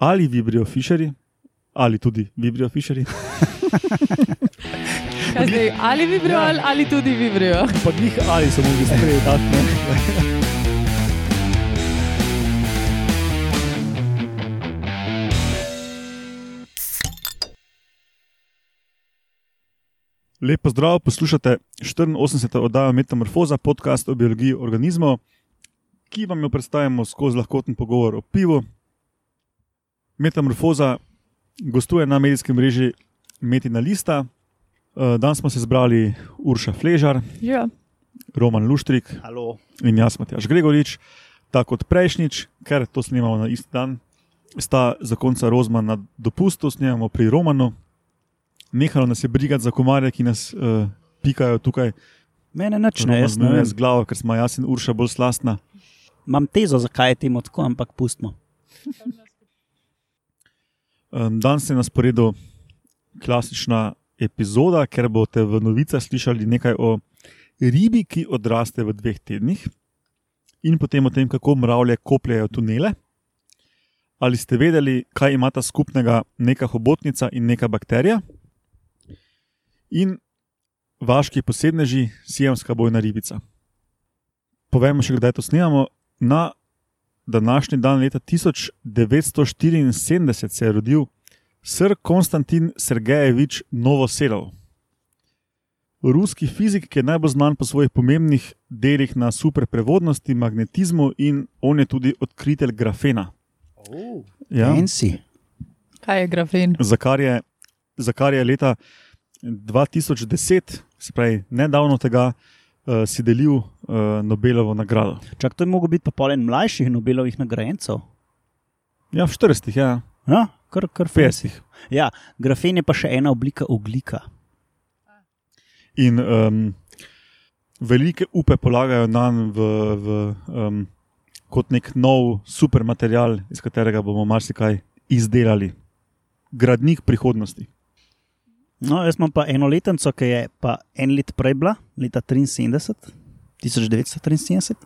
ali vibrijo fišeri, ali tudi vibrijo fišeri. Zdaj, ali vibrijo, Ja. ali, ali tudi vibrijo. Pa njih ali so mogli sprejeti. Lepo zdrav, poslušate 84. oddajo Metamorfoza, podcast o biologiji organizmov, ki vam jo predstavljamo skozi lahkoten pogovor o pivu. Metamorfoza gostuje na medijskem mreži Metina Lista. Eh, Danes smo se zbrali Urša Fležar, Ja. Roman Luštrik Halo. in jaz, Matjaš Gregorič. Tako kot prejšnjič, ker to snemamo na isti dan, sta zakonca Rozman na dopustu, snemamo pri Romanu. Nehalo nas je brigati za komarje, ki nas uh, pikajo tukaj. Mene nič ne, Roman jaz ne vem. z glavo, ker smo jaz in Urša bolj slastna. Imam tezo, zakaj je temu tako, ampak pustimo. Um, danes je na sporedu klasična epizoda, ker boste v novicah slišali nekaj o ribi, ki odraste v dveh tednih, in potem o tem, kako mravlje kopljajo tunele. Ali ste vedeli, kaj imata skupnega neka hobotnica in neka bakterija? In vaški posebneži, sijamska bojna ribica. Povemo še, kdaj to snemamo. Na današnji dan, leta 1974, se je rodil sr. Konstantin Sergejevič Novoselov. Ruski fizik, ki je najbolj znan po svojih pomembnih delih na superprevodnosti, magnetizmu in on je tudi odkritelj grafena. Oh. Ja, Fancy. Kaj je grafen? za, kar je, za kar je leta 2010, se pravi nedavno tega, uh, si delil uh, Nobelovo nagrado. Čak to je mogo biti pa polen mlajših Nobelovih nagrajencev. Ja, v 40, ja, Ja, kar, kar fancy. 50. Ja, grafen je pa še ena oblika oglika. In um, velike upe polagajo na njega v, v, um, kot nek nov supermaterial, iz katerega bomo marsikaj izdelali. Gradnik prihodnosti. No, jaz imam pa eno letnico, ki je pa en let prej bila, leta 73, 1973.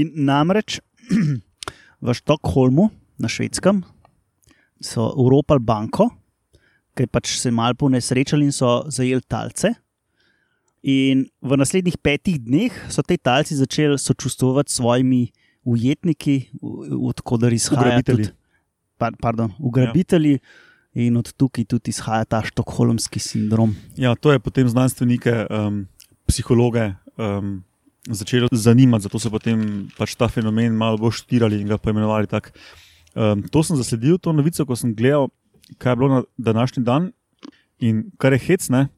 In namreč v Štokholmu na švedskem so uropali banko, ki je pač se malo ponesrečali in so zajeli talce. In v naslednjih petih dneh so te talci začeli sočustvovati s svojimi ujetniki, odkudar izhajajo Ugrabitelji. tudi. Pa, pardon, ugrabitelji. Ja. In od tukaj tudi izhaja ta štokholmski sindrom. Ja, to je potem znanstvenike, um, psihologe um, začelo zanimati, zato so potem pač ta fenomen malo bolj študirali in ga poimenovali tako. Um, to sem zasledil, to novico, ko sem gledal, kaj je bilo na današnji dan. In kar je hecne,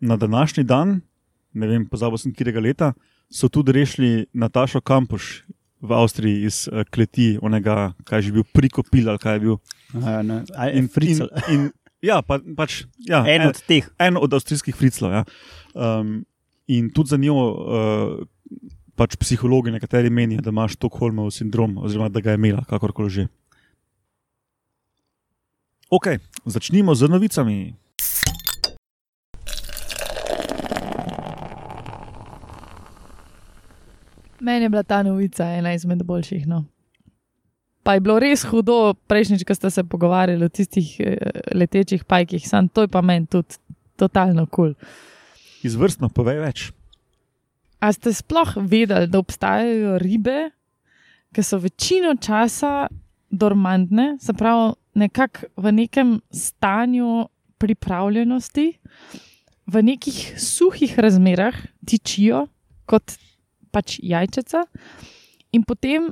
na današnji dan, ne vem, pozabil sem, kjerega leta, so tudi rešili Natašo Kampuš v Avstriji iz uh, kleti, onega, kaj je že bil prikopil ali kaj je bil. Uh, a- In, in, fricel. in, ja, pa, pač, ja, En od teh. en od avstrijskih friclov. Ja. Um, in tudi za njo, uh, pač psihologi nekateri menijo, da ima Štokholmov sindrom, oziroma da ga je imela, kakorkoli že. Ok, začnimo z novicami. Meni je bila ta novica ena izmed boljših. No. Pa je bilo res hudo, prejšnjič, ko ste se pogovarjali o tistih eh, letečih pajkih, sam to je pa meni tudi totalno kul. Cool. Izvrstno, povej več. A ste sploh vedeli, da obstajajo ribe, ki so večino časa dormantne, se pravi, nekako v nekem stanju pripravljenosti, v nekih suhih razmerah tičijo kot pač jajčica, in potem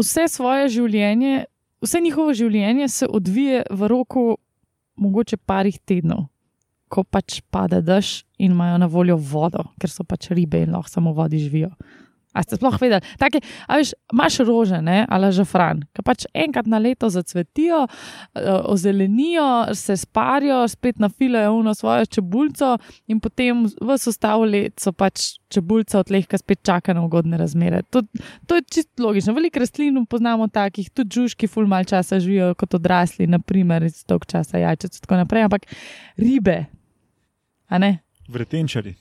vse svoje življenje, vse njihovo življenje se odvije v roku mogoče parih tednov ko pač pade dež in imajo na voljo vodo, ker so pač ribe in lahko samo v vodi živijo. A ste sploh vedeli? Take, a veš, imaš rože, ne, ali žafran, ki pač enkrat na leto zacvetijo, eh, ozelenijo, se sparijo, spet nafilajo v svojo čebulco in potem v sestavu let so pač čebulca od lehka spet čaka na ugodne razmere. To, to je čisto logično. Veliko rastlin poznamo takih, tudi žužki ful mal časa živijo kot odrasli, naprimer iz tog časa jajčec in tako naprej, ampak ribe, a ne? Vretenčari.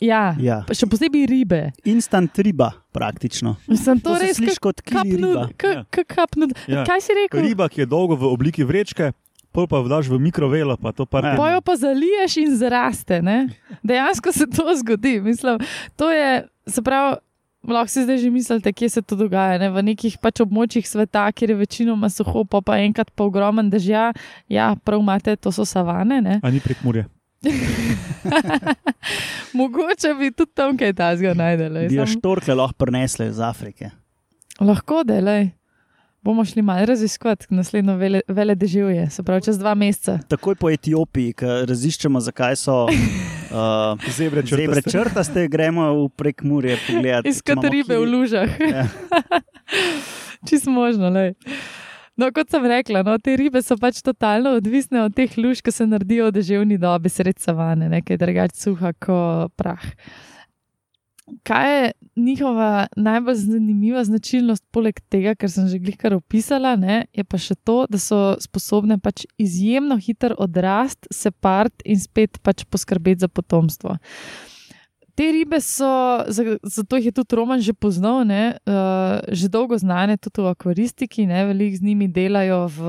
Ja, Ja. pa še posebej ribe. Instant riba, praktično. Sem to, To se res sliši kot kili riba. Ja. kapnud. Ja. Kaj si rekel? Riba, ki je dolgo v obliki vrečke, pol pa vdaš v mikrovelo, pa to par tednov. Pojo pa zaliješ in zraste. Ne? Dejansko se to zgodi. Mislim, to je, se pravi, lahko si zdaj že mislite, kje se to dogaja. Ne? V nekih pač območjih sveta, kjer je večinoma suho, pa, pa enkrat pa ogromen dežja. Ja, prav imate, to so savane. Ne? A ni prek Murje. Mogoče bi tudi tam kaj tasga najdele. Bi jo štorkle lahko prinesli iz Afrike. Lahko delaj. Bomo šli malo raziskovati naslednjo vele, vele deževje, se pravi čez dva meseca. Takoj po Etiopiji, ki raziščemo, zakaj so uh, Zebre črtaste. zebre črtaste, gremo v prek Murje pogledati. Iskati ribe v kili- lužah. Ja. Čist možno. Lej. No, kot sem rekla, no, te ribe so pač totalno odvisne od teh luž, ki se naredijo v deževni dobi, sred savane, nekaj drugače suha kot prah. Kaj je njihova najbolj zanimiva značilnost, poleg tega, kar sem že glihkar opisala, ne, je pa še to, da so sposobne pač izjemno hiter odrast, se part in spet pač poskrbeti za potomstvo. Te ribe so, za- zato jih je tudi Roman že poznal, ne, uh, že dolgo znane tudi v akvaristiki, ne, veliko z njimi delajo v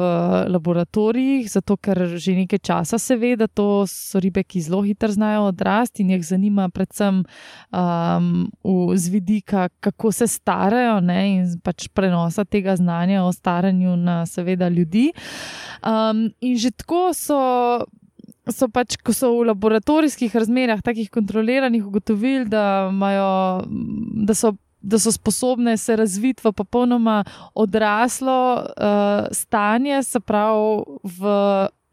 laboratorijih, zato ker že nekaj časa se ve, da to so ribe, ki zelo hitro znajo odrasti in jih zanima predvsem um, v, z vidika, kako se starajo ne, in pač prenosa tega znanja o staranju na seveda ljudi. Um, in že tako so so pač, ko so v laboratorijskih razmerah, takih kontroliranih, ugotovili, da, imajo, da, so, da so sposobne se razviti v popolnoma odraslo uh, stanje, se pravi v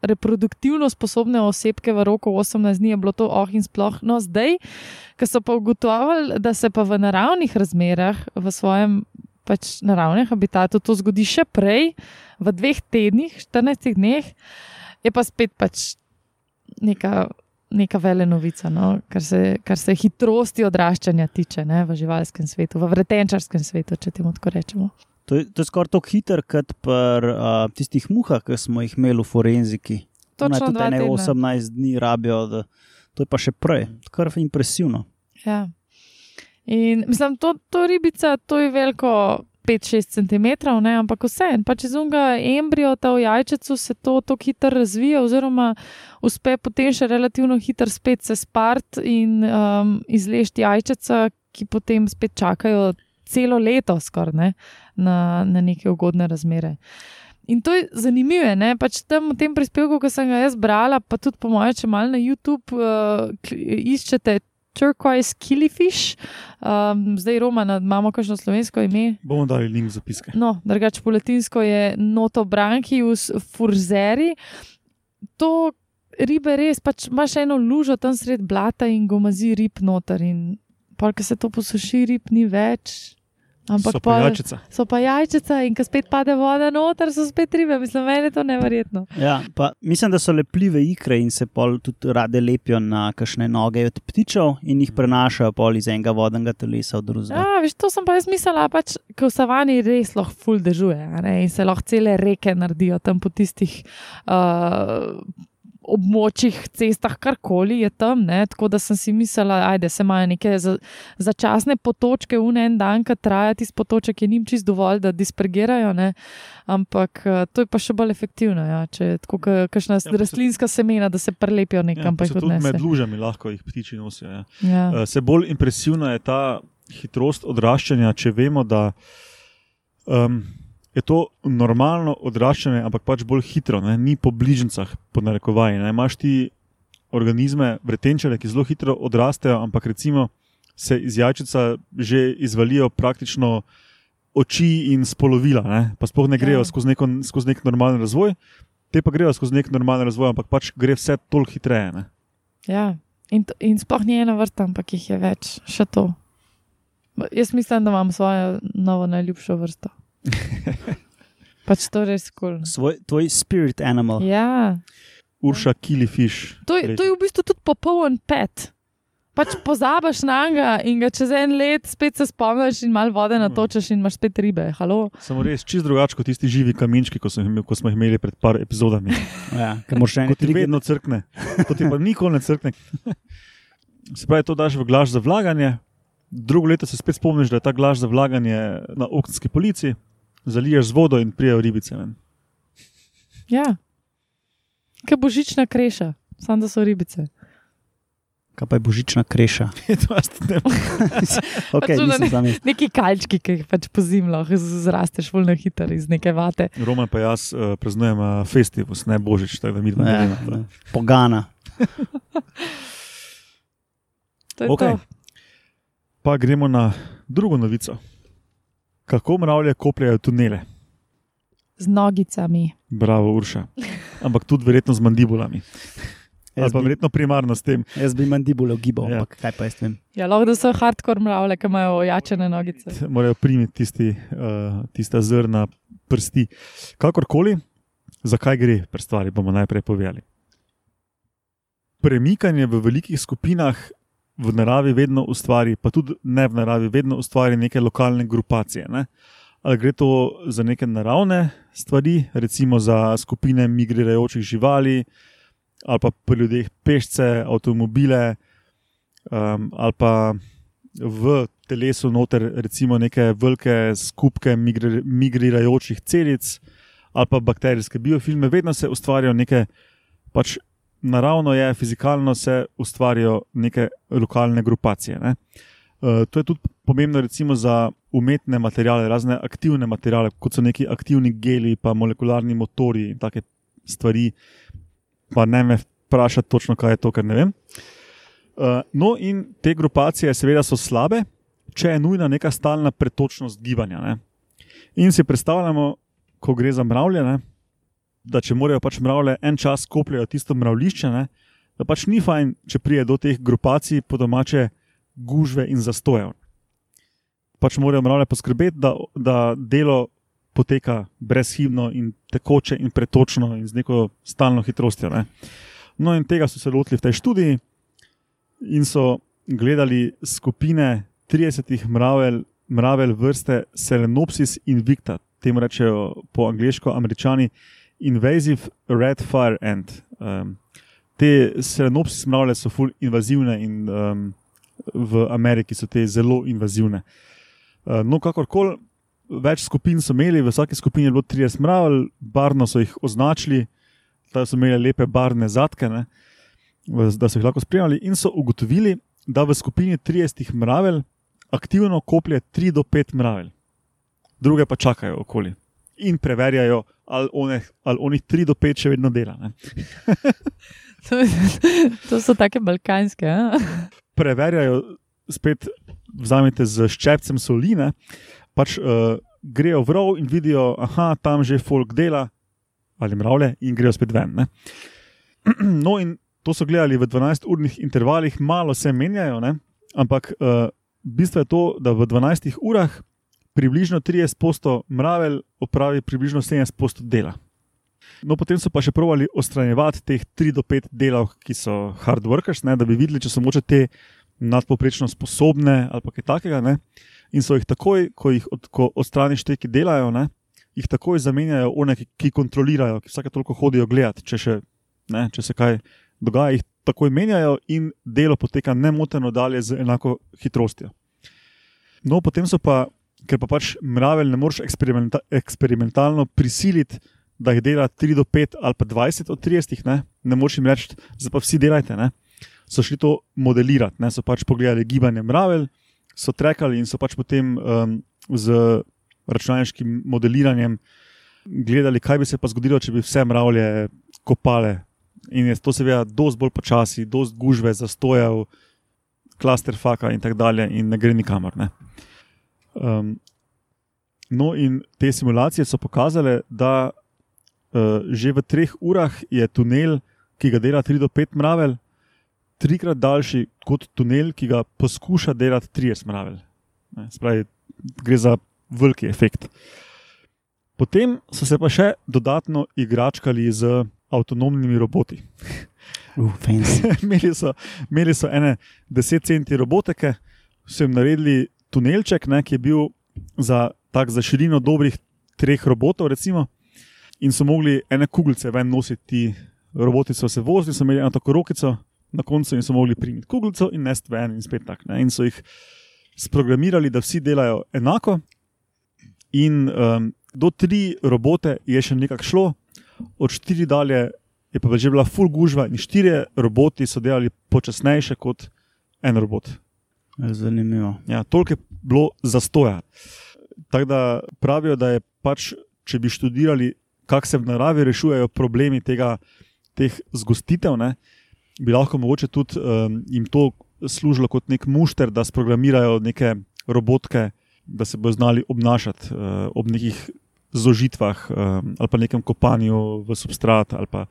reproduktivno sposobne osebke v roku 18 dni, je bilo to oh in sploh. No, zdaj, ko so pa ugotovili, da se pa v naravnih razmerah, v svojem pač naravnem habitatu, to zgodi še prej, v dveh tednih, 14 dneh, je pa spet pač neka, neka vele novica, no? kar, se, kar se hitrosti odraščanja tiče ne? v živalskem svetu, v vretenčarskem svetu, če temu tako rečemo. To je, to je skoraj tako hiter, kot pri uh, tistih muhah, ki smo jih imeli v forenziki. Ona Točno tudi tedna. 18 dni rabijo, da, to je pa še prej. Kar je impresivno. Ja. In mislim, to, to ribica, to je veliko 5-6 cm, ne? ampak vse en, pač iz unga embrijota v jajčecu se to tako hitro razvija, oziroma uspe potem še relativno hitro spet se spart in um, izlešti jajčeca, ki potem spet čakajo celo leto skoraj ne? na, na neke ugodne razmere. In to je zanimivo, ne? pač tam v tem prispevku, ki sem ga jaz brala, pa tudi po mojem, če malo na YouTube uh, iščete turquoise killifish, um, zdaj Romana, imamo kakšno slovensko ime. Bomo dali link v zapiske. No, drugače po latinsko je Notobranchius furzeri. To ribe res, pač imaš eno lužo tam sred blata in gomazi rib noter. In pa, ko se to posuši, rib ni več. Ampak so pa jajčica. so pa jajčica in ko spet pade voda noter, so spet ribe. Mislim, meni je to neverjetno. Ja, pa mislim, da so lepljive ikre in se pol tudi rade lepijo na kakšne noge od ptičev in jih prenašajo pol iz enega vodnega telesa v drugega. Ja, veš, to sem pa jaz mislila, pač, ko v savani res lahko ful dežuje in se lahko cele reke naredijo tam po tistih uh, območjih, cestah, karkoli je tam. Ne, tako da sem si mislila, da se imajo neke za, začasne potočke, v en dan, ki traja tisti potoček, je njim čist dovolj, da dispergirajo. Ne, ampak uh, to je pa še bolj efektivno, ja, če je tako ka- kakšna Ja, pa se- rastlinska semena, da se prelepijo Ja, nekam, jih tudi med lužami lahko jih ptiči nosijo. Ja. Ja. Uh, Se bolj impresivna je ta hitrost odraščanja, če vemo, da um, je to normalno odraščanje, ampak pač bolj hitro, ne? ni po bližnjicah, po narekovaji. ne. Imaš ti organizme, vretenčare, ki zelo hitro odrastejo, ampak recimo se iz jajčica že izvalijo praktično oči in spolovila, ne? pa sploh ne grejo Ja. skozi, neko, skozi nek normalen razvoj. Te pa grejo skozi nek normalen razvoj, ampak pač gre vse toliko hitreje. Ne? Ja, in, to- in sploh ni ena vrsta, ampak jih je več, še to. Jaz mislim, da imam svojo novo najljubšo vrsto. pač to je res kul. Cool. Svoj, tvoj spirit animal. Ja, Urša Kilifiš. to je, to je v bistvu tudi popoln pet. Pač pozabiš na njega in ga čez en let spet se spomniš in malo vode natočeš in imaš spet ribe. Halo? Samo res čist drugače kot tisti živi kamenčki, ko, imel, ko smo jih imeli pred par epizodami. Ja, ker moraš še Ko ti enkrat vedno crkne, to ti pa nikoli ne crkne. Se pravi, to daš v glaž za vlaganje, drugo leto se spet spomniš, da je ta glaž za vlaganje na oknski polici, zaliješ z vodo in prijav ribice. ven. Ja. Kaj božična kreša, samo da so ribice. Kaj pa je božična kreša? Ne. Okay, Pač zamisel. Neki kalčki, ki jih pač po zimi lahko z- zrasteš volno hiter iz neke vate. Roman pa jaz uh, praznujemo festival, ne božič, tako da mi dva ne vemo. ne. Pogana. To je Okej. to. Pa gremo na drugo novico. Kako mravlje kopljajo tunele? Z nogicami. Bravo, Urša. Ampak tudi verjetno z mandibulami. Ali Jaz pa bi, verjetno primarno s tem. jaz bi mandibulo gibal, Ja. ampak kaj pa jaz vem. Ja, lahko da so hardcore mravlje, ki imajo ojačene nogice. Morajo primiti tisti, uh, tista zrna prsti. Kakorkoli, zakaj gre pri stvari, bomo najprej povedali. Premikanje v velikih skupinah v naravi vedno ustvari, pa tudi ne v naravi, vedno ustvari neke lokalne grupacije. Ne? Ali gre to za neke naravne stvari, recimo za skupine migrirajočih živali, ali pa pri ljudeh pešce, avtomobile, um, ali pa v telesu noter recimo neke velike skupke migri, migrirajočih celic ali pa bakterijske biofilme, vedno se ustvarjajo neke, pač naravno je, fizikalno se ustvarjajo neke lokalne grupacije. Ne? Uh, to je tudi pomembno recimo za umetne materiale, razne aktivne materiale, kot so neki aktivni geli, pa molekularni motori in take stvari. Pa ne me vprašati točno, kaj je to, ker ne vem. Uh, no, in te grupacije, seveda, so slabe, če je nujna neka stalna pretočnost gibanja. Ne? In si predstavljamo, ko gre za mravlje, ne? Da če morajo pač mravlje en čas kopljajo tisto mravlišče, ne? da pač ni fajn, če prije do teh grupacij, po domače gužve in zastojev. Pač morajo mravlje poskrbeti, da, da delo poteka brezhibno in tekoče in pretočno in z neko stalno hitrostjo. Ne? No, in tega so se lotili v tej študiji in so gledali skupine 30 mravelj, mravelj vrste Selenopsis invicta, temu rečejo po angliško američani invasive red fire ant. Um, te Selenopsis mravlje so ful invazivne in um, v Ameriki so te zelo invazivne. Uh, no, kakorkoli, več skupin so imeli, v vsaki skupini je bilo 30 mravelj, barno so jih označili, da so imeli lepe barvne zadke, ne, da so jih lahko spremljali, in so ugotovili, da v skupini 30 mravelj aktivno koplje 3 do 5 mravelj, druge pa čakajo okoli in preverjajo, ali, one, ali onih 3 do 5 še vedno dela. To, to so take balkanske. a? Preverjajo, spet vzamete z ščepcem soline, pač uh, grejo v rov in vidijo, da tam že folk dela ali mravlje in grejo spet ven. Ne. No, in to so gledali v 12-urnih intervalih, malo se menjajo, ne? ampak uh, bistvo je to, da v 12 urah približno 30% mravelj opravi približno 70% dela. No, potem so pa še provali odstranjevati teh 3 do 5 delov, ki so hard workers, ne, da bi videli, če so moče te nadpoprečno sposobne ali kaj takega. Ne. In so jih takoj, ko jih od, ko odstraniš te, ki delajo, ne, jih takoj zamenjajo one, ki, ki kontrolirajo, ki vsake toliko hodijo gledati, če, še, ne, če se kaj dogaja, jih takoj menjajo in delo poteka nemoteno dalje z enako hitrostjo. No, potem so pa, ker pa pač mravelj ne moreš eksperimenta, eksperimentalno prisiliti, da jih dela 3 do 5 ali pa 20 od 30, ne, ne moreš jim reči, zdaj pa vsi delajte. Ne. So šli to modelirati, ne, so pač pogledali gibanje mravelj, so trekali in so pač potem um, z računalniškim modeliranjem gledali, kaj bi se pa zgodilo, če bi vse mravlje kopale. In je to seveda dosti bolj počasi, dosti gužve, zastojev, klaster faka in tako dalje, in ne gre nikamor. Ne. Um, no, in te simulacije so pokazale, da uh, že v treh urah je tunel, ki ga dela 3 do 5 mravelj, trikrat daljši kot tunel, ki ga poskuša delati 30 mravelj. Ne, se Pravi, gre za veliki efekt. Potem so se pa še dodatno igračkali z avtonomnimi roboti. Uh, fancy. imeli, so, imeli so ene 10 centi robotike, so jim naredili tunelček, ne, ki je bil za, tak, za širino dobrih treh robotov, recimo, in so mogli ene kuglice ven nositi. Ti roboti so se vozili, so imeli eno tako rokico, na koncu jim so mogli primiti kuglico in nest ven in spet tak. Ne? In so jih sprogramirali, da vsi delajo enako. In um, do tri robote je še nekako šlo, od štiri dalje je pa že bila full gužva, in štiri roboti so delali počasnejše kot en robot. Zanimivo. Ja, toliko je bilo zastoja. Tako da pravijo, da je pač, če bi študirali, kako se v naravi rešujejo problemi tega, teh zgostitev, ne, bi lahko mogoče tudi um, jim to služilo kot nek mušter, da sprogramirajo neke robotke, da se bodo znali obnašati uh, ob nekih zožitvah um, ali pa nekem kopanju v substrat. Pa,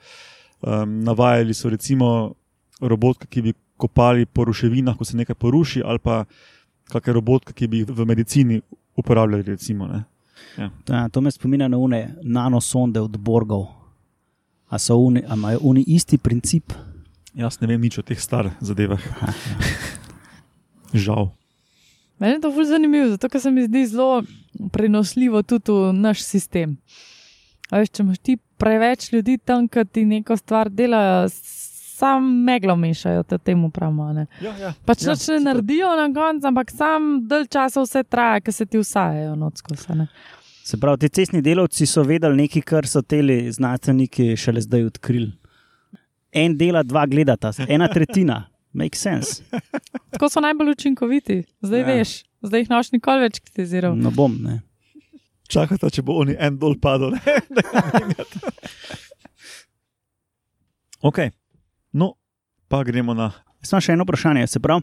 um, navajali so recimo robotke, ki bi kopali po ruševinah, ko se nekaj poruši, ali pa kakšne robotke, ki bi jih v medicini uporabljali. Recimo, ne. Ja. Ja, to me spominja na une nanosonde od Borgov. A so oni, a imajo oni isti princip? Jaz ne vem nič o teh starih zadevah. Žal. Meni je to zelo zanimivo, zato ker se mi zdi zelo prenosljivo tudi v naš sistem. A Veš, če imaš ti preveč ljudi tam, ki ti neko stvar delajo, sam meglo mešajo, da temu pravimo. ne. Ja, ja. Pač Ja, ja, ne super. naredijo na koncu, ampak sam del časa vse traja, ker se ti usajajo nocko. Se pravi, ti cestni delavci so vedeli nekaj, kar so teli znanstveniki šele zdaj odkrili. En dela, dva gledata, ena tretjina. Make sense. Tako so najbolj učinkoviti, zdaj Ja. veš, zdaj jih noš nikoli več kritiziral. No bom, ne. Čakata, če bo oni en dol padel. ok, no, pa gremo na. Imam še eno vprašanje. Se pravi,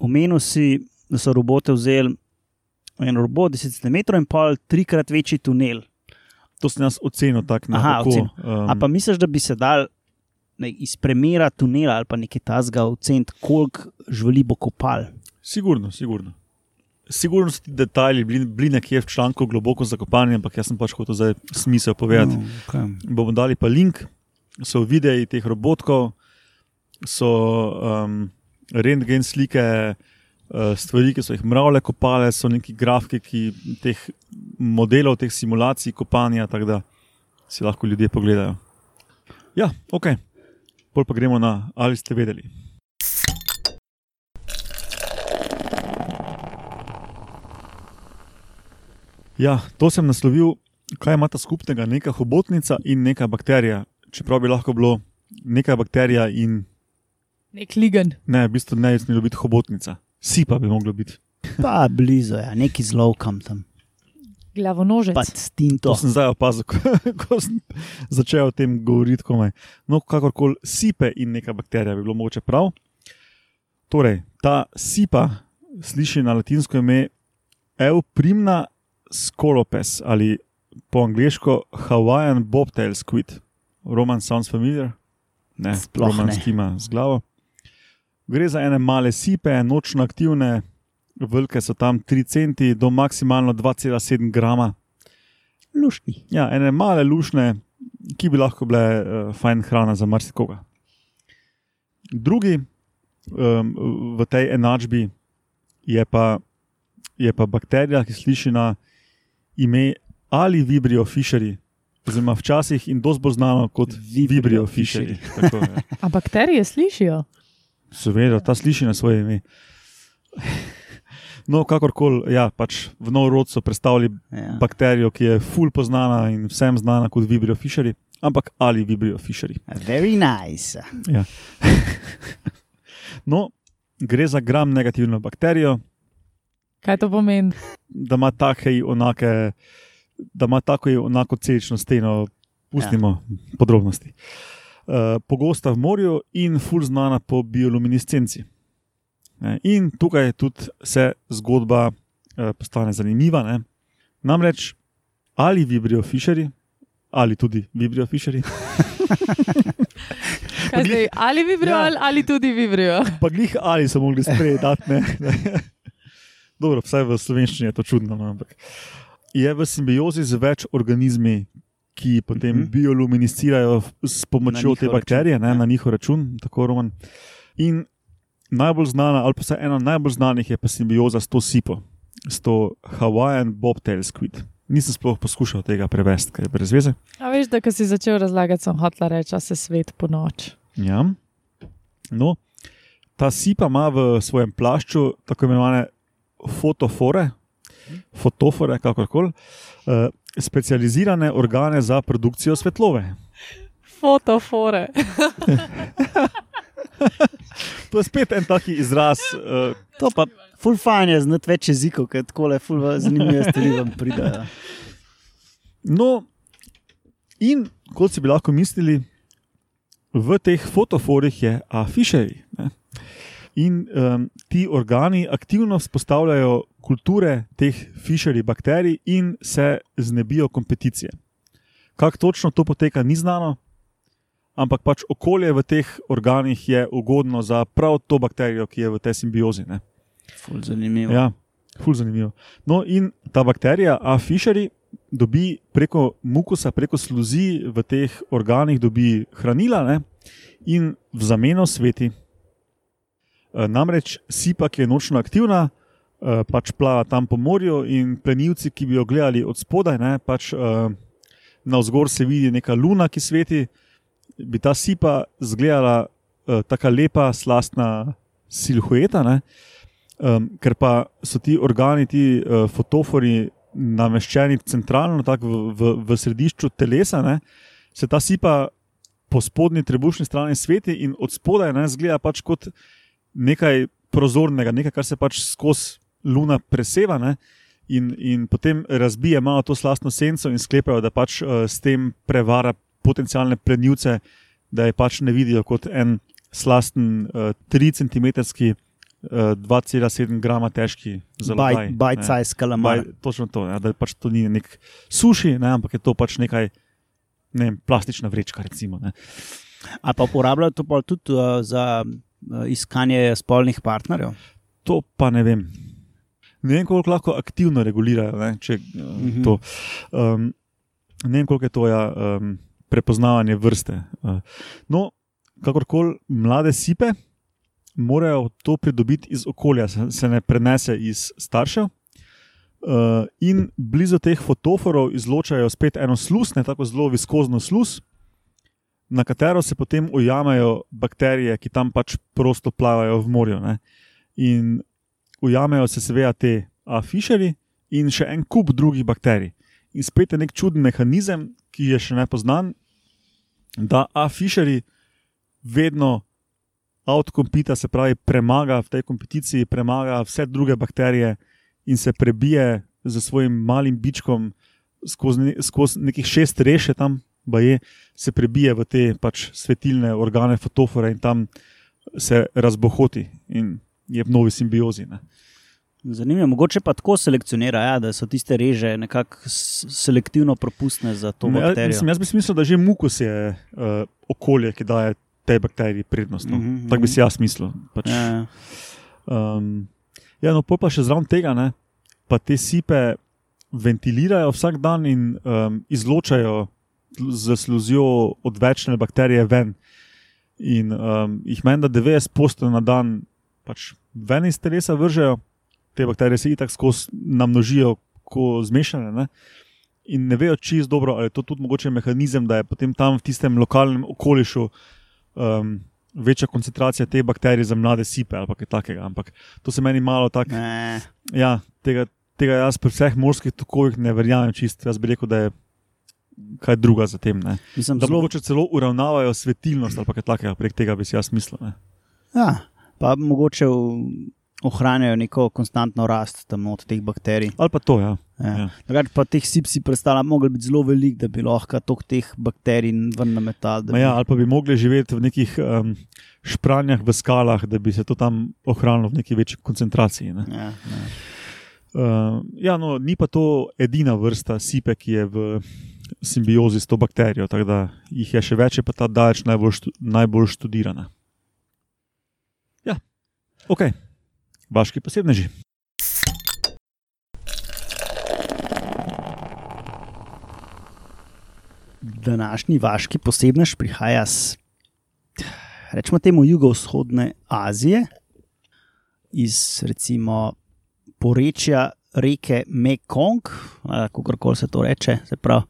omenil si, da so robote vzeli en robot 10 cm in pol trikrat večji tunel. To sem jaz ocenil tako na oko. Um, A pa misliš, da bi se dal ne, iz premjera tunela ali pa nekaj tasga oceniti, koliko živali bo kopal? Sigurno, sigurno. Sigurno so ti detajli bili, bili nekje v članku globoko zakopani, ampak jaz sem pač hotel zdaj smisel povedati. No, okay. Bomo dali pa link, so videi teh robotkov, so um, rentgen slike, uh, stvari, ki so jih mravlje kopale, so neki grafiki teh modelov, teh simulacij kopanja, tako da si lahko ljudje pogledajo. Ja, ok. Pol pa gremo na ali ste vedeli. Ja, to sem naslovil, kaj ima ta skupnega, neka hobotnica in neka bakterija. Čeprav bi lahko bilo neka bakterija in Nek ligen. ne, v bistvu ne bi smelo biti hobotnica. Sipa bi moglo biti. Pa blizu je, ja, neki zlovkam tam, Glavonožec. pa stinto. To sem zdaj opazil, ko, ko sem začel o tem govoriti. Komaj. No, kakorkoli, sipe in neka bakterija bi bilo mogoče prav. Torej, ta sipa sliši na latinsko ime Euprimna scolopes ali po angliško Hawaiian bobtail squid. Roman sounds familiar? Ne, Sploh Roman ne. skima z glavo. Gre za ene male sipe, nočno aktivne, velike so tam 3 centi do maksimalno 2,7 grama. Lušni. Ja, ene male lušne, ki bi lahko bile uh, fajn hrana za marsikoga. Drugi um, v tej enačbi je pa, je pa bakterija, ki sliši na ime ali Vibrio fišeri, oziroma včasih in dosti bolj znano kot Vibrio Vibrio fišeri. Tako, ja. A bakterije slišijo? Seveda, ta sliši na svoje ime. No, kakorkoli, ja, pač v nov rod so predstavili Ja. bakterijo, ki je ful poznana in vsem znana kot Vibrio fišeri, ampak ali Vibrio fišeri. Very nice. No, gre za gram negativno bakterijo, Kaj to pomeni? da ima take onake, da ima tako in onako celično steno, pustimo ja. podrobnosti. Uh, pogosta v morju in ful znana po bioluminescenci. Ne, In tukaj tudi se zgodba uh, postane zanimiva. Ne. Namreč ali Vibrio fišeri, ali tudi Vibrio fišeri, zdaj, ali vibrijo Ja. ali tudi vibrijo. pa glih ali so mogli sprejeti. Dobro, vsaj v slovenščini je to čudno, no, ampak je v simbiozi z več organizmi, ki potem mm Mhm. -hmm. bioluminescirajo s pomočjo te bakterije, račun, ne, ja. na njihov račun, tako roman. In najbolj znana, ali pa vsaj ena najbolj znanih, je pa simbioza s to sipo, s to Hawaiian bobtail squid. Nisem sploh poskušal tega prevesti, ker je brez veze. A veš, da ko si začel razlagati, sem hotla reči, da se svet po noč. Ja. No, ta sipa ima v svojem plašču tako imenovane fotofore, fotofore, kakorkoli, uh, specializirane organe za produkcijo svetlobe. Fotofore. To je spet en taki izraz. Uh, To pa ful fajn je znati več jezikov, ker tako le ful zanimive stvari vam pridajo. no, in kot si bi lahko mislili, v teh fotoforih je afišeri. In um, ti organi aktivno vzpostavljajo kulture teh fišerij bakterij in se znebijo kompeticije. Kako točno to poteka, ni znano, ampak pač okolje v teh organih je ugodno za prav to bakterijo, ki je v tej simbiozi. Ne. Ful zanimivo. Ja, ful zanimivo. No, in ta bakterija, A. fišeri, dobi preko mukusa, preko sluzi v teh organih, dobi hranila ne, in v zameno sveti. E, Namreč sipa, ki je nočno aktivna, e, pač plava tam po morju, in plenilci, ki bi jo gledali od spodaj, ne, pač na vzgor se vidi neka luna, ki sveti, bi ta sipa izgledala tako lepa, slastna silhueta. Ne, Um, ker pa so ti organi, ti uh, fotofori, nameščeni centralno, tako v, v, v središču telesa, ne, se ta sipa po spodnji trebušni strani sveti in od spodaj ne, zgleda pač kot nekaj prozornega, nekaj, kar se pač skozi luna preseva. Ne, in, in potem razbije malo to slastno senco in sklepajo, da pač uh, s tem prevara potencijalne plenilce, da je pač ne vidijo kot en slasten uh, 3 cm. 2,7 grama težki zalogaj. Bite-size kalamar. Baj, točno to, ja, da pač to ni nek suši, ne, ampak je to pač nekaj, ne vem, plastična vrečka. Recimo, ne. A pa uporabljajo to pa tudi uh, za uh, iskanje spolnih partnerjev? To pa ne vem. Ne vem, koliko lahko aktivno regulirajo. Ne, če, uh, mm -hmm. to, um, ne vem, koliko je to ja, um, prepoznavanje vrste. Uh, no, kakorkoli mlade sipe morajo to pridobiti iz okolja, se ne prenese iz staršev. Uh, in blizu teh fotoforov izločajo spet eno sluz, ne tako zelo viskozno sluz, na katero se potem ujamejo bakterije, ki tam pač prosto plavajo v morju. Ne. In ujamejo se seveda te afišeri in še en kup drugih bakterij. In spet je nek čuden mehanizem, ki je še ne poznan, da afišeri vedno outcompita, se pravi, premaga v tej kompeticiji, premaga vse druge bakterije in se prebije z svojim malim bičkom skozi, skozi nekih šest reše tam, je, se prebije v te pač svetilne organe, fotofore in tam se razbohoti in je v novi simbiozi. Ne. Zanimivo, mogoče pa tako selekcionira, ja, da so tiste reže nekako selektivno propustne za to bakterijo. Ja, mislim, jaz bi mislil, da že mukus je uh, okolje, ki daje tej bakteriji prednost. No. Mm -hmm. Tako bi si jaz mislil. Pač, Ja, um, ja, no, pa še zraven tega, ne, pa te sipe ventilirajo vsak dan in um, izločajo z sluzjo odvečne bakterije ven. In um, jih meni, da 90% na dan pač ven iz telesa vržejo, te bakterije se itak skozi namnožijo, ko zmešane. Ne? In ne vejo čist dobro, ali je to tudi mogoče mehanizem, da je potem tam v tistem lokalnem okolišu um, večja koncentracija te bakterije za mlade sipe ali kaj takega. Ampak to se meni malo tako. Ja, tega, tega jaz pri vseh morskih tokovih ne verjamem čist. Jaz bi rekel, da je kaj druga za tem. Ne. Mislim, Da zelo mogoče celo uravnavajo svetilnost ali kaj takega, prek tega bi si jaz mislil. Ne. Ja, pa mogoče ohranjajo neko konstantno rast tam od teh bakterij. Ali pa to, ja. Ja. Ja. Ja. Pa teh sip si predstavljam, mogli biti zelo velik, da bi lahko tok teh bakterij ven na metal. da Ma bi- Ja, ali pa bi mogli živeti v nekih um, špranjah v skalah, da bi se to tam ohranilo v neki večji koncentraciji. Ne. Ja, ja. Uh, ja, no, ni pa to edina vrsta sipe, ki je v simbiozi s to bakterijo, tako da jih je še več, je pa ta daleč najbolj, štu, najbolj študirana. Ja, ok, vaški posebneži. Današnji vaški posebnež prihaja z, rečemo temu, jugovzhodne Azije, iz recimo porečja reke Mekong, kako koli se to reče. Se pravi,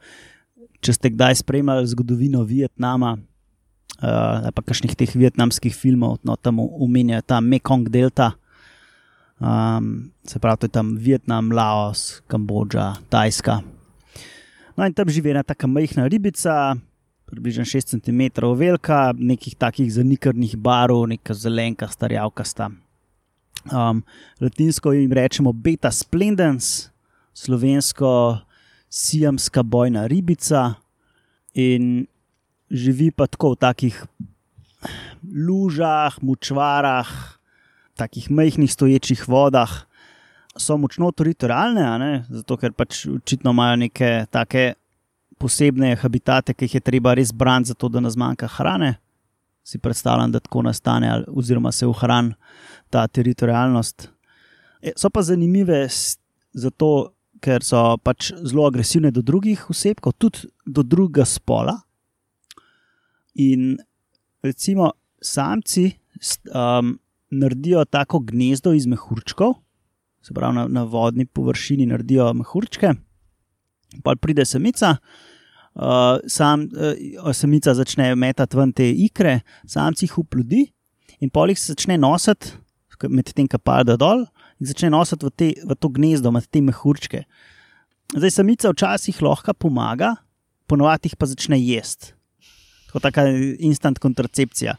če ste kdaj spremljali zgodovino Vietnama, uh, pa kakšnih teh vietnamskih filmov, no tam omenjajo ta Mekong Delta. Um, se pravi, to je tam Vietnam, Laos, Kambodža, Tajska. No, in tam živi ena tako majhna ribica, približno 6 cm velika, nekih takih zanikrnih barov, neka zelenka, starjavkasta. Um, latinsko jim rečemo beta splendens, slovensko sijamska bojna ribica in živi pa tako v takih lužah, mučvarah, takih majhnih stoječih vodah. So močno teritorijalne, zato ker pač očitno imajo neke take posebne habitate, ki jih je treba res braniti, zato da nas manjka hrane. Si predstavljam, da tako nastane, oziroma se ohrani ta teritorijalnost. E, so pa zanimive zato, ker so pač zelo agresivne do drugih oseb, tudi do drugega spola. In recimo samci um, naredijo tako gnezdo iz mehurčkov, se pravi na, na vodni površini naredijo mehurčke, pa pride samica. Uh, sam, uh, samica začne metati ven te ikre, samci jih upludi in polih se začne nositi, medtem ko pade dol, in začne nositi v, te, v to gnezdo, med te mehurčke. Zdaj, samica včasih lahko pomaga, ponovadi jih pa začne jesti. Tako taka instant kontracepcija.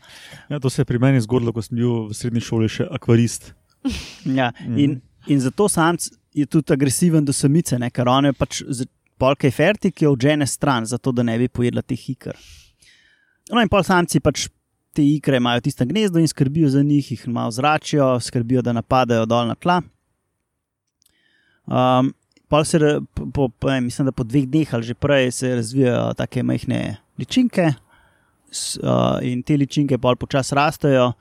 Ja, to se je pri meni zgodilo, ko sem bil v srednji šoli še akvarist. Ja, in, in zato samc je tudi agresiven do samice, ne? ker on je pač polk je fertik, ki jo odžene stran, zato da ne bi pojedla teh ikr. No, in pol samci pač te ikre imajo tiste gnezdo in skrbijo za njih, jih malo zračijo, skrbijo, da napadajo dol na tla. Um, se, po, po, ne, mislim, da po dveh dneh ali že prej se razvijajo tako majhne ličinke, s, uh, in te ličinke pa počasi rastejo.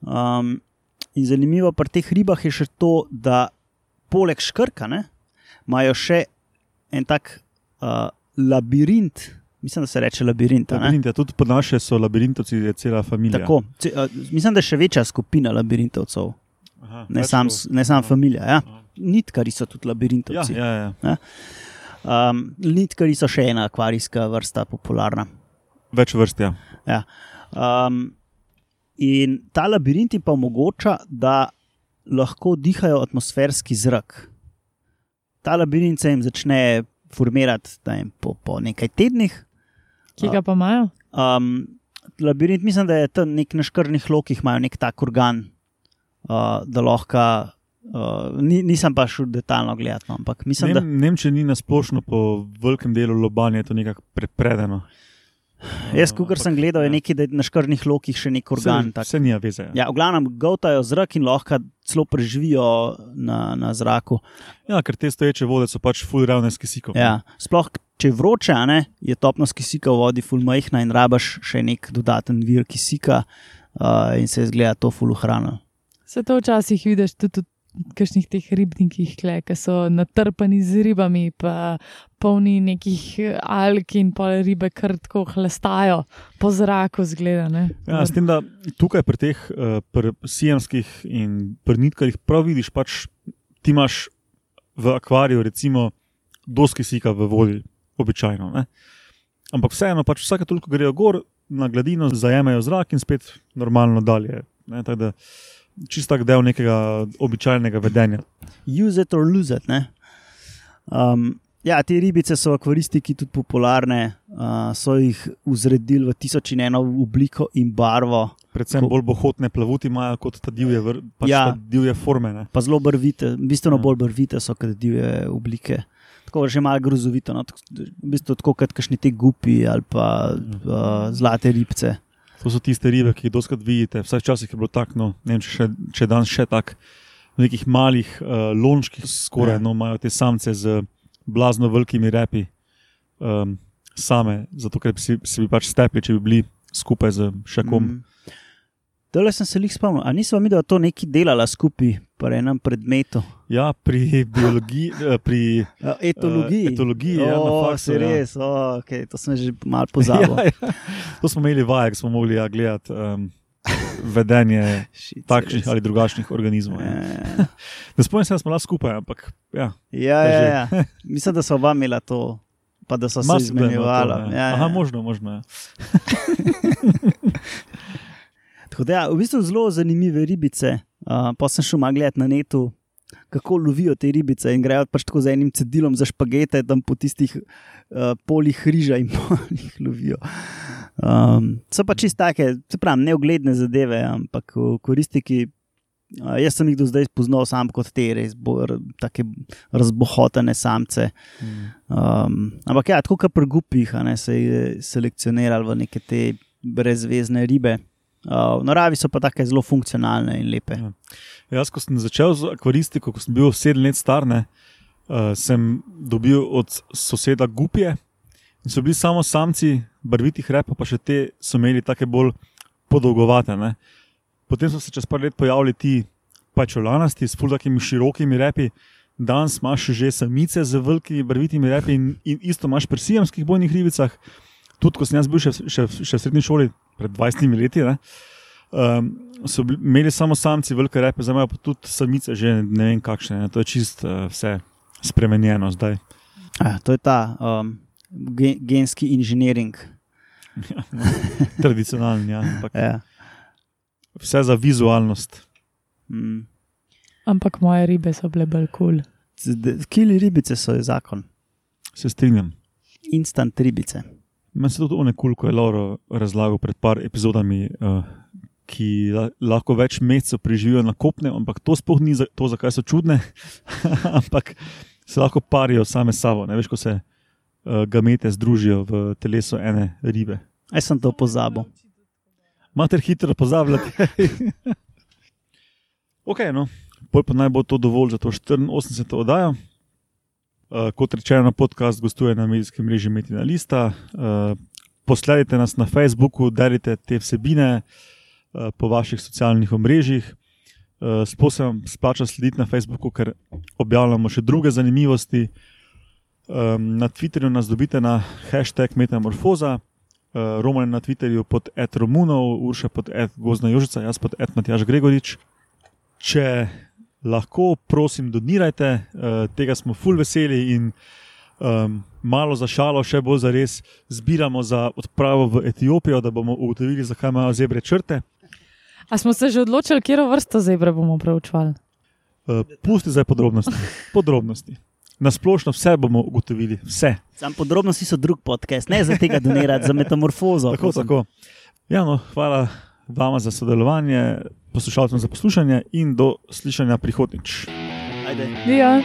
Um, in zanimivo pri teh ribah je še to, da poleg škrka imajo še en tak uh, labirint, Mislim, da se reče labirint. labirint ja, tudi po naše so labirintovci, je cela familija. Tako, ce, uh, mislim, da je še večja skupina labirintovcev, Aha, ne samo sam familija. Ja. Nitkari so tudi labirintovci. Ja, ja, ja. Ja. Um, nitkari so še ena akvarijska vrsta, popularna. Več vrst. Ja. Ja. Um, in ta labirint jim pa omogoča, da lahko dihajo atmosferski zrak. Ta labirint se jim začne formirati jim po, po nekaj tednih, Ki ga pa imajo? Um, labirint, mislim, da je tam nek na škrnih lokih, imajo nek tak organ, uh, da lahko. Uh, ni, nisem pa šel detaljno gledati. No, ampak mislim, Nem, da. Nemčija ni na splošno po velikem delu lobanja, to nekako prepredeno. Jaz, ko sem gledal, je ja. nekaj, da je na škrnih lokih še nek organ. Se, se nija veze. Ja, v glavnem, gotajo zrak in lahko celo preživijo na, na zraku. Ja, ker te stoječe vode so pač fulgravne s kisikom. Ja, sploh, če je vroče, ne, je topnost kisika v vodi fulmajhna in rabaš še nek dodaten vir kisika uh, in se zgleda to fulhrano. Se to včasih vidiš tudi. Kakšnih teh ribnikih, ki so natrpani z ribami, pa polni nekih alk in pol ribe, kar tako hlastajo po zraku, zgleda. Ja, s tem, da tukaj pri teh uh, sijemskih in prnitkarjih prav vidiš, pač ti imaš v akvariju, recimo, doski sika v vodi, običajno. Ne? Ampak vseeno, pač vsake toliko grejo gor na gladino, zajemajo zrak in spet normalno dalje. Ne? Tako da čist tak del nekega običajnega vedenja. Use it or lose it. Um, ja, te ribice so v akvaristiki tudi popularne, uh, so jih uzredili v tisoč in eno obliko in barvo. Predvsem ko, bolj bohotne plavuti imajo kot ta divje, pač ja, ta divje forme. Ne? Pa zelo barvite, bistveno ja. bolj barvite so kot divje oblike. Tako že malo grozovito, no? v bistvu tako kot kašni te gupi ali pa uh, zlate ribce. To so tiste ribe, ki jih doskrat vidite. Vsaj včasih je bilo tako, no, ne vem, če, še, če danes še tako. V nekih malih uh, lončkih, skoraj ja. no, imajo te samce z blazno velikimi repi, um, same, zato ker bi si, si bi pač stepli, če bi bili skupaj z še kom. Mm. Dole sem se jih spomnil, ali nismo mi, to nekaj delala skupaj, pri enem predmetu. Ja, pri biologiji, eh, pri ja, etologiji. Uh, etologiji, ja, na faksu. Ja. Res, oh, okay, to sem že malo pozabil. ja, ja. To smo imeli vaje, smo mogli ja, gledati. Um, Vedenje takšnih ali drugačnih organizmov. Ja. Ja. Ne spomnim se, da smo lahko skupaj, ampak. Ja, ja, ja, ja. Mislim, da so oba imela to pa da so se Marsikdo ima to, izmenjevali. ja. Ja, Aha, ja. možno, možno. Ja. Tako da, ja, v bistvu zelo zanimive ribice. Uh, pa sem šel malo gledati na netu, kako lovijo te ribice in grejo pač tako z enim cedilom za špagete, tam po tistih uh, polih riža in polih lovijo. Um, so pa čist take, se pravi, neugledne zadeve, ampak v koristiki. Uh, jaz sem jih do zdaj spoznal sam kot te res take razbohotene samce. Um, ampak ja, tako kot pri gupih, ne, se je selekcionirali v neke te brezvezne ribe. Uh, v naravi so pa tako zelo funkcionalne in lepe. Ja. Jaz, ko sem začel z akvaristiko, ko sem bil sedem let star, ne, uh, sem dobil od soseda gupje in so bili samo samci, barvitih repov, pa še te so imeli tako bolj podolgovate. Ne. Potem so se čez par let pojavili ti pačolanasti s fultakimi širokimi repi. Danes imaš že samice z velikimi barvitimi repi in, in isto imaš pri sijamskih bojnih ribicah. Tudi ko sem jaz bil še, še, še v srednji šoli pred 20 leti, ne, um, so bili, imeli samo samci velike repe, zdaj imajo pa tudi samice že ne vem kakšne. Ne. To je čist uh, vse spremenjeno zdaj. Ah, to je ta um, gen, genski inženiring. Tradicionalni, ja, ampak Ja. vse za vizualnost. Mm. Ampak moje ribe so bile bolj kul. Cool. Kili ribice so je zakon, Se strinjam. instant ribice. Meni se tudi onekul, ko je Lauro razlagal pred par epizodami, uh, ki la, lahko več mesecev preživijo na kopne, ampak to sploh ni za, to, zakaj so čudne, ampak se lahko parijo same s sabo. Ne veš, ko se uh, gamete združijo v telesu ene ribe. Jaz sem to pozabil. Mater hitro pozabljate. ok, no, pol pa naj bo to dovolj za to 84. oddajo. Uh, kot rečeno, podcast gostuje na medijskem mreži Metina Lista. Uh, posledite nas na Facebooku, delite te vsebine uh, po vaših socialnih omrežjih. Sploh se vam splača slediti na Facebooku, ker objavljamo še druge zanimivosti. Na Twitterju nas dobite na hashtag Metamorfoza, Roman na Twitterju pod Ed Romunov, Urša pod Ed Gozna Jožica, jaz pod Ed Matjaš Gregorič. Če lahko, prosim, donirajte, uh, tega smo full veseli in um, malo za šalo, še bolj za res, zbiramo za odpravo v Etiopijo, da bomo ugotovili, zakaj imajo zebre črte. A smo se že odločili, kje vrsto zebre bomo preučevali? Uh, pusti zdaj podrobnosti. podrobnosti. Na splošno vse bomo ugotovili, vse. Sam podrobnosti so drug podcast, ne za tega donirati, za metamorfozo. Tako, tako. Ja, no, hvala vam za sodelovanje, poslušalcem za poslušanje in do slišanja prihodnjič. Ajde. Ja.